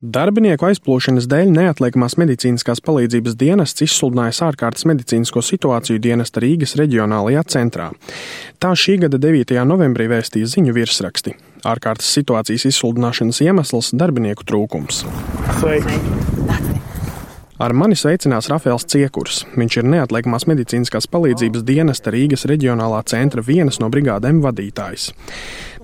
Darbinieku aizplūšanas dēļ neatliekamās medicīniskās palīdzības dienests izsludinājis ārkārtas medicīnisko situāciju dienesta Rīgas reģionālajā centrā. Tā šī gada 9. novembrī vēstīja ziņu virsraksti. Ārkārtas situācijas izsludināšanas iemesls - darbinieku trūkums. Sveiki! Ar mani sveicinās Rafēls Ciekurs. Viņš ir neatliekamās medicīniskās palīdzības dienesta Rīgas reģionālā centra vienas no brigādēm vadītājs.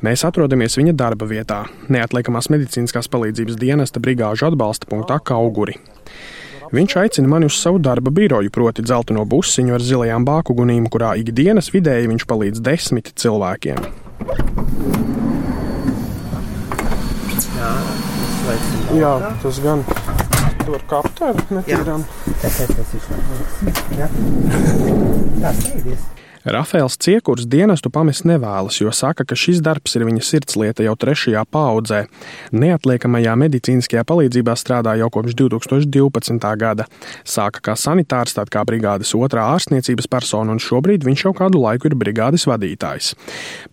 Mēs atrodamies viņa darba vietā, neatliekamās medicīniskās palīdzības dienesta brigāžu atbalsta punktā Kauguri. Viņš aicina mani uz savu darba biroju, proti, dzelteno busiņu ar zilajām bākugunīm, kurā ikdienas vidēji viņš palīdz desmit cilvēkiem. Jā tas gan var kāpt ar netīrām. Tas ir tas, kas ir. Tā strīdies. Rafēls Ciekurs dienestu pamest nevēlas, jo saka, ka šis darbs ir viņa sirdslieta jau trešajā paudzē. Neatliekamajā medicīniskajā palīdzībā strādā jau kopš 2012. gada. Sāka kā sanitārs, tad kā brigādes otrā ārstniecības persona, un šobrīd viņš jau kādu laiku ir brigādes vadītājs.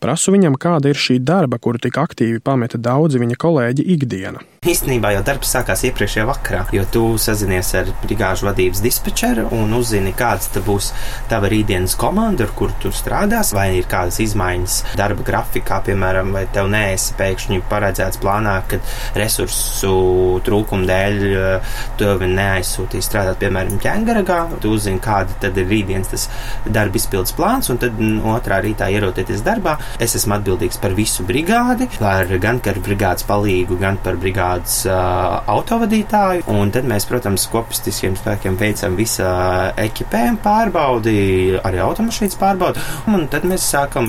Prasu viņam, kāda ir šī darba, kuru tik aktīvi pameta daudzi viņa kolēģi ikdiena. Īstenībā jau darbs sākās iepriekšējā vakarā, jo tu sazinies ar brigāžu vadības dispečeru un uzzini, kāds būs tava rītdienas komanda, ar kuru tu strādās, vai ir kādas izmaiņas darba grafikā, piemēram, vai tev neesi pēkšņi paredzēts plānā, ka resursu trūkuma dēļ eh, tevi neaizsūtīs strādāt, piemēram, ķēngaragā. Tu uzzini, kāda tad ir rītdienas tas darba izpildes plāns, un tad otrā rītā ierodoties darbā. Es esmu atbildīgs par visu brigādi, par gan par brigādes palīgu, gan par brigādes uh, autovadītāju. Un tad mēs, protams, kopistiskiem spēkiem veicam visu ekipējumu pārbaudi, arī automašīnas pārbaudi. Un tad mēs sākam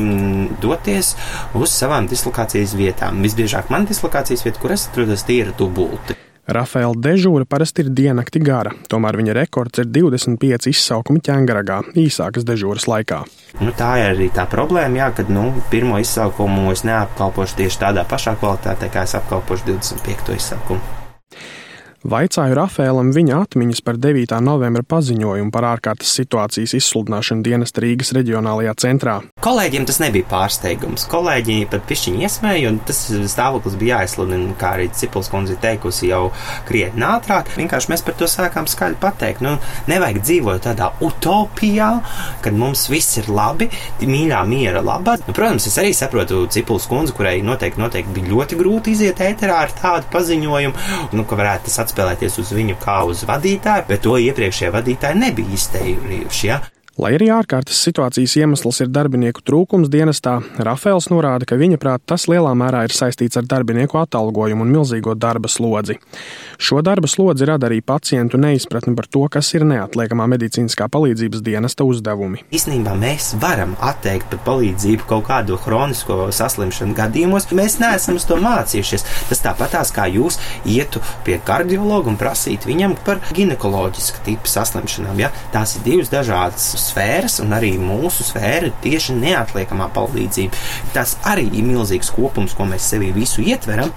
doties uz savām dislokācijas vietām. Visbiežāk man dislokācijas vieta, kur es atrodos, tie ir dubulti. Rafaela dežūra parasti ir diennakti gara, tomēr viņa rekords ir 25 izsaukumi ķēngaragā, īsākas dežūras laikā. Nu, tā ir arī tā problēma, jā, kad nu, pirmo izsaukumu es neapkalpošu tieši tādā pašā kvalitātē, kā es apkalpošu 25. izsaukumu. Vaicāju Rafēlam viņa atmiņas par 9. novembra paziņojumu par ārkārtas situācijas izsludināšanu dienesta Rīgas reģionālajā centrā. Kolēģiem tas nebija pārsteigums. Kolēģi pat pišķiņi iesmēja, un tas stāvoklis bija jāizsludina, kā arī Cipels kundze teikusi jau krietni ātrāk. Vienkārši mēs par to sākām skaļi pateikt. Nu, nevajag dzīvot tādā utopijā, kad mums viss ir labi, mīļā miera labā. Nu, protams, es arī saprotu Cipels kundzi, kurai noteikti, noteikti bija ļoti grūti iziet ēterā ar tādu paziņojumu, nu, ka varētu tas atspēlēt atspēlēties uz viņu kā uz vadītāju, bet to iepriekšējie vadītāji nebija izteikuši. Ja? Lai arī ārkārtas situācijas iemesls ir darbinieku trūkums dienestā, Rafēls norāda, ka viņa prāt tas lielā mērā ir saistīts ar darbinieku atalgojumu un milzīgo darba slodzi. Šo darba slodzi rada arī pacientu neizpratni par to, kas ir neatliekamā medicīniskā palīdzības dienesta uzdevumi. Īsnībā mēs varam atteikt par palīdzību kaut kādu hronisko saslimšanu gadījumos, mēs neesam to mācījušies. Tas tāpatās kā jūs ietu pie kardiologa un prasīt viņam par ginekoloģisku tipu saslimšanām. Ja? Tās ir divas dažādas sfēras, un arī mūsu sfēra ir tieši neatliekamā palīdzība. Tas arī ir milzīgs kopums, ko mēs sevī visu ietveram,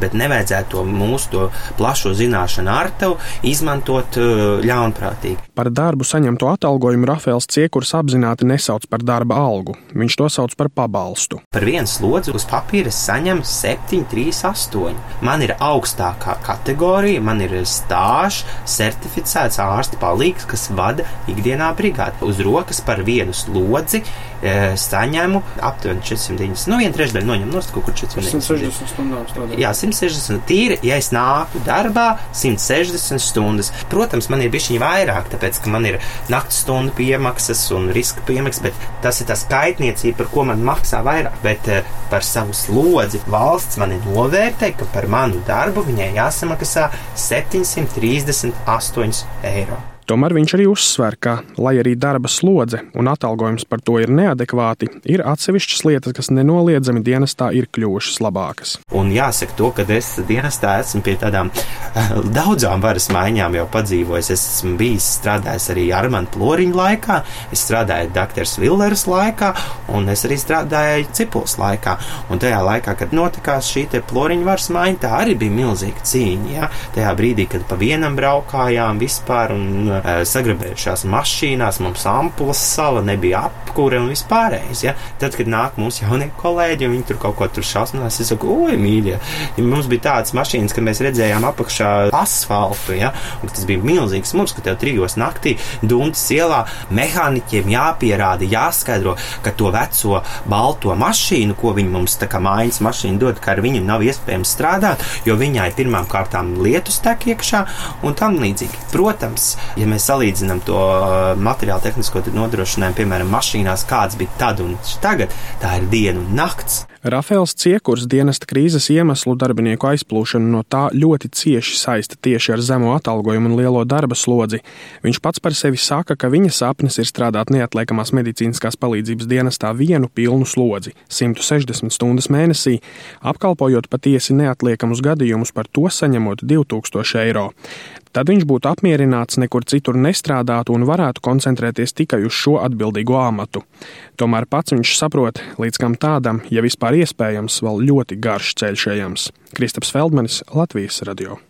bet nevajadzētu to mūsu to plašo zināšanu ar tevi izmantot uh, ļaunprātīgi. Par darbu saņemto atalgojumu Rafēls Ciekurs apzināti nesauc par darba algu. Viņš to sauc par pabalstu. Par vienu slodzi uz papīra saņem 7, 3, 8. Man ir augstākā kategorija, man ir stāžs, certificēts ārsta palīgs, kas vada ikdienā brigādi uz rokas par vienu slodzi e, saņemu aptuveni 490. Nu, viena trešdaļa noņem no kaut kur 460 stundām strādāt. Jā, 160 tīri, ja es nāku darbā 160 stundas. Protams, man ir bišķiņi vairāk, tāpēc, ka man ir naktas stundu piemaksas un riska piemaksas, bet tas ir tas skaitniecība, par ko man maksā vairāk. Bet e, par savu slodzi valsts mani novērtē, ka par manu darbu viņai jāsamaksā 738 eiro. Tomēr viņš arī uzsver, ka, lai arī darba slodze un atalgojums par to ir neadekvāti, ir atsevišķas lietas, kas nenoliedzami dienestā ir kļuvušas labākas. Un jāsaka to, ka es dienestā esmu pie tādām eh, daudzām varas maiņām jau padzīvojis. Es esmu bijis strādājis arī Armāna Ploriņa laikā, es strādāju Dr. Villeras laikā, un es arī strādāju Cipuls laikā. Un tajā laikā, kad notikās šī Ploriņa varas maiņa, tā arī bija milzīga cīņa. Ja? Tajā brīdī, kad pa vienam braukājām vispār un sagrabējušās mašīnās, mums ampulas sala, nebija apkūre un vispārējais. Ja? Tad, kad nāk mūsu jaunie kolēģi un viņi tur kaut ko tur šausminās, es saku, oi, mīļie, ja mums bija tādas mašīnas, ka mēs redzējām apakšā asfaltu, ja? un tas bija milzīgs mums, ka tev trijos naktī Duntas ielā mehāniķiem jāpierāda, jāskaidro, ka to veco balto mašīnu, ko viņi mums tā kā mājas mašīna dod, ka ar viņu nav iespējams strādāt, jo viņai pirmām kārtām lietus tek iekšā un tam līdzīgi. Protams, ja mēs salīdzinām to uh, materiālu tehnisko nodrošinājumu, piemēram, mašīnās, kāds bija tad un tagad, tā ir diena un nakts. Rafēls Ciekurs dienesta krīzes iemeslu darbinieku aizplūšanu no tā ļoti cieši saista tieši ar zemo atalgojumu un lielo darba slodzi. Viņš pats par sevi saka, ka viņa sapnis ir strādāt neatliekamās medicīniskās palīdzības dienestā vienu pilnu slodzi - 160 stundas mēnesī, apkalpojot patiesi neatliekamus gadījumus, par to saņemot 2000 eiro. Tad viņš būtu apmierināts, nekur citur nestrādāt un varētu koncentrēties tikai uz šo atbildīgo amatu. Tomēr pats viņš saprot, līdz kam tādam, ja vispār iespējams, vēl ļoti garš ceļš ejams. Kristaps Feldmanis, Latvijas radio.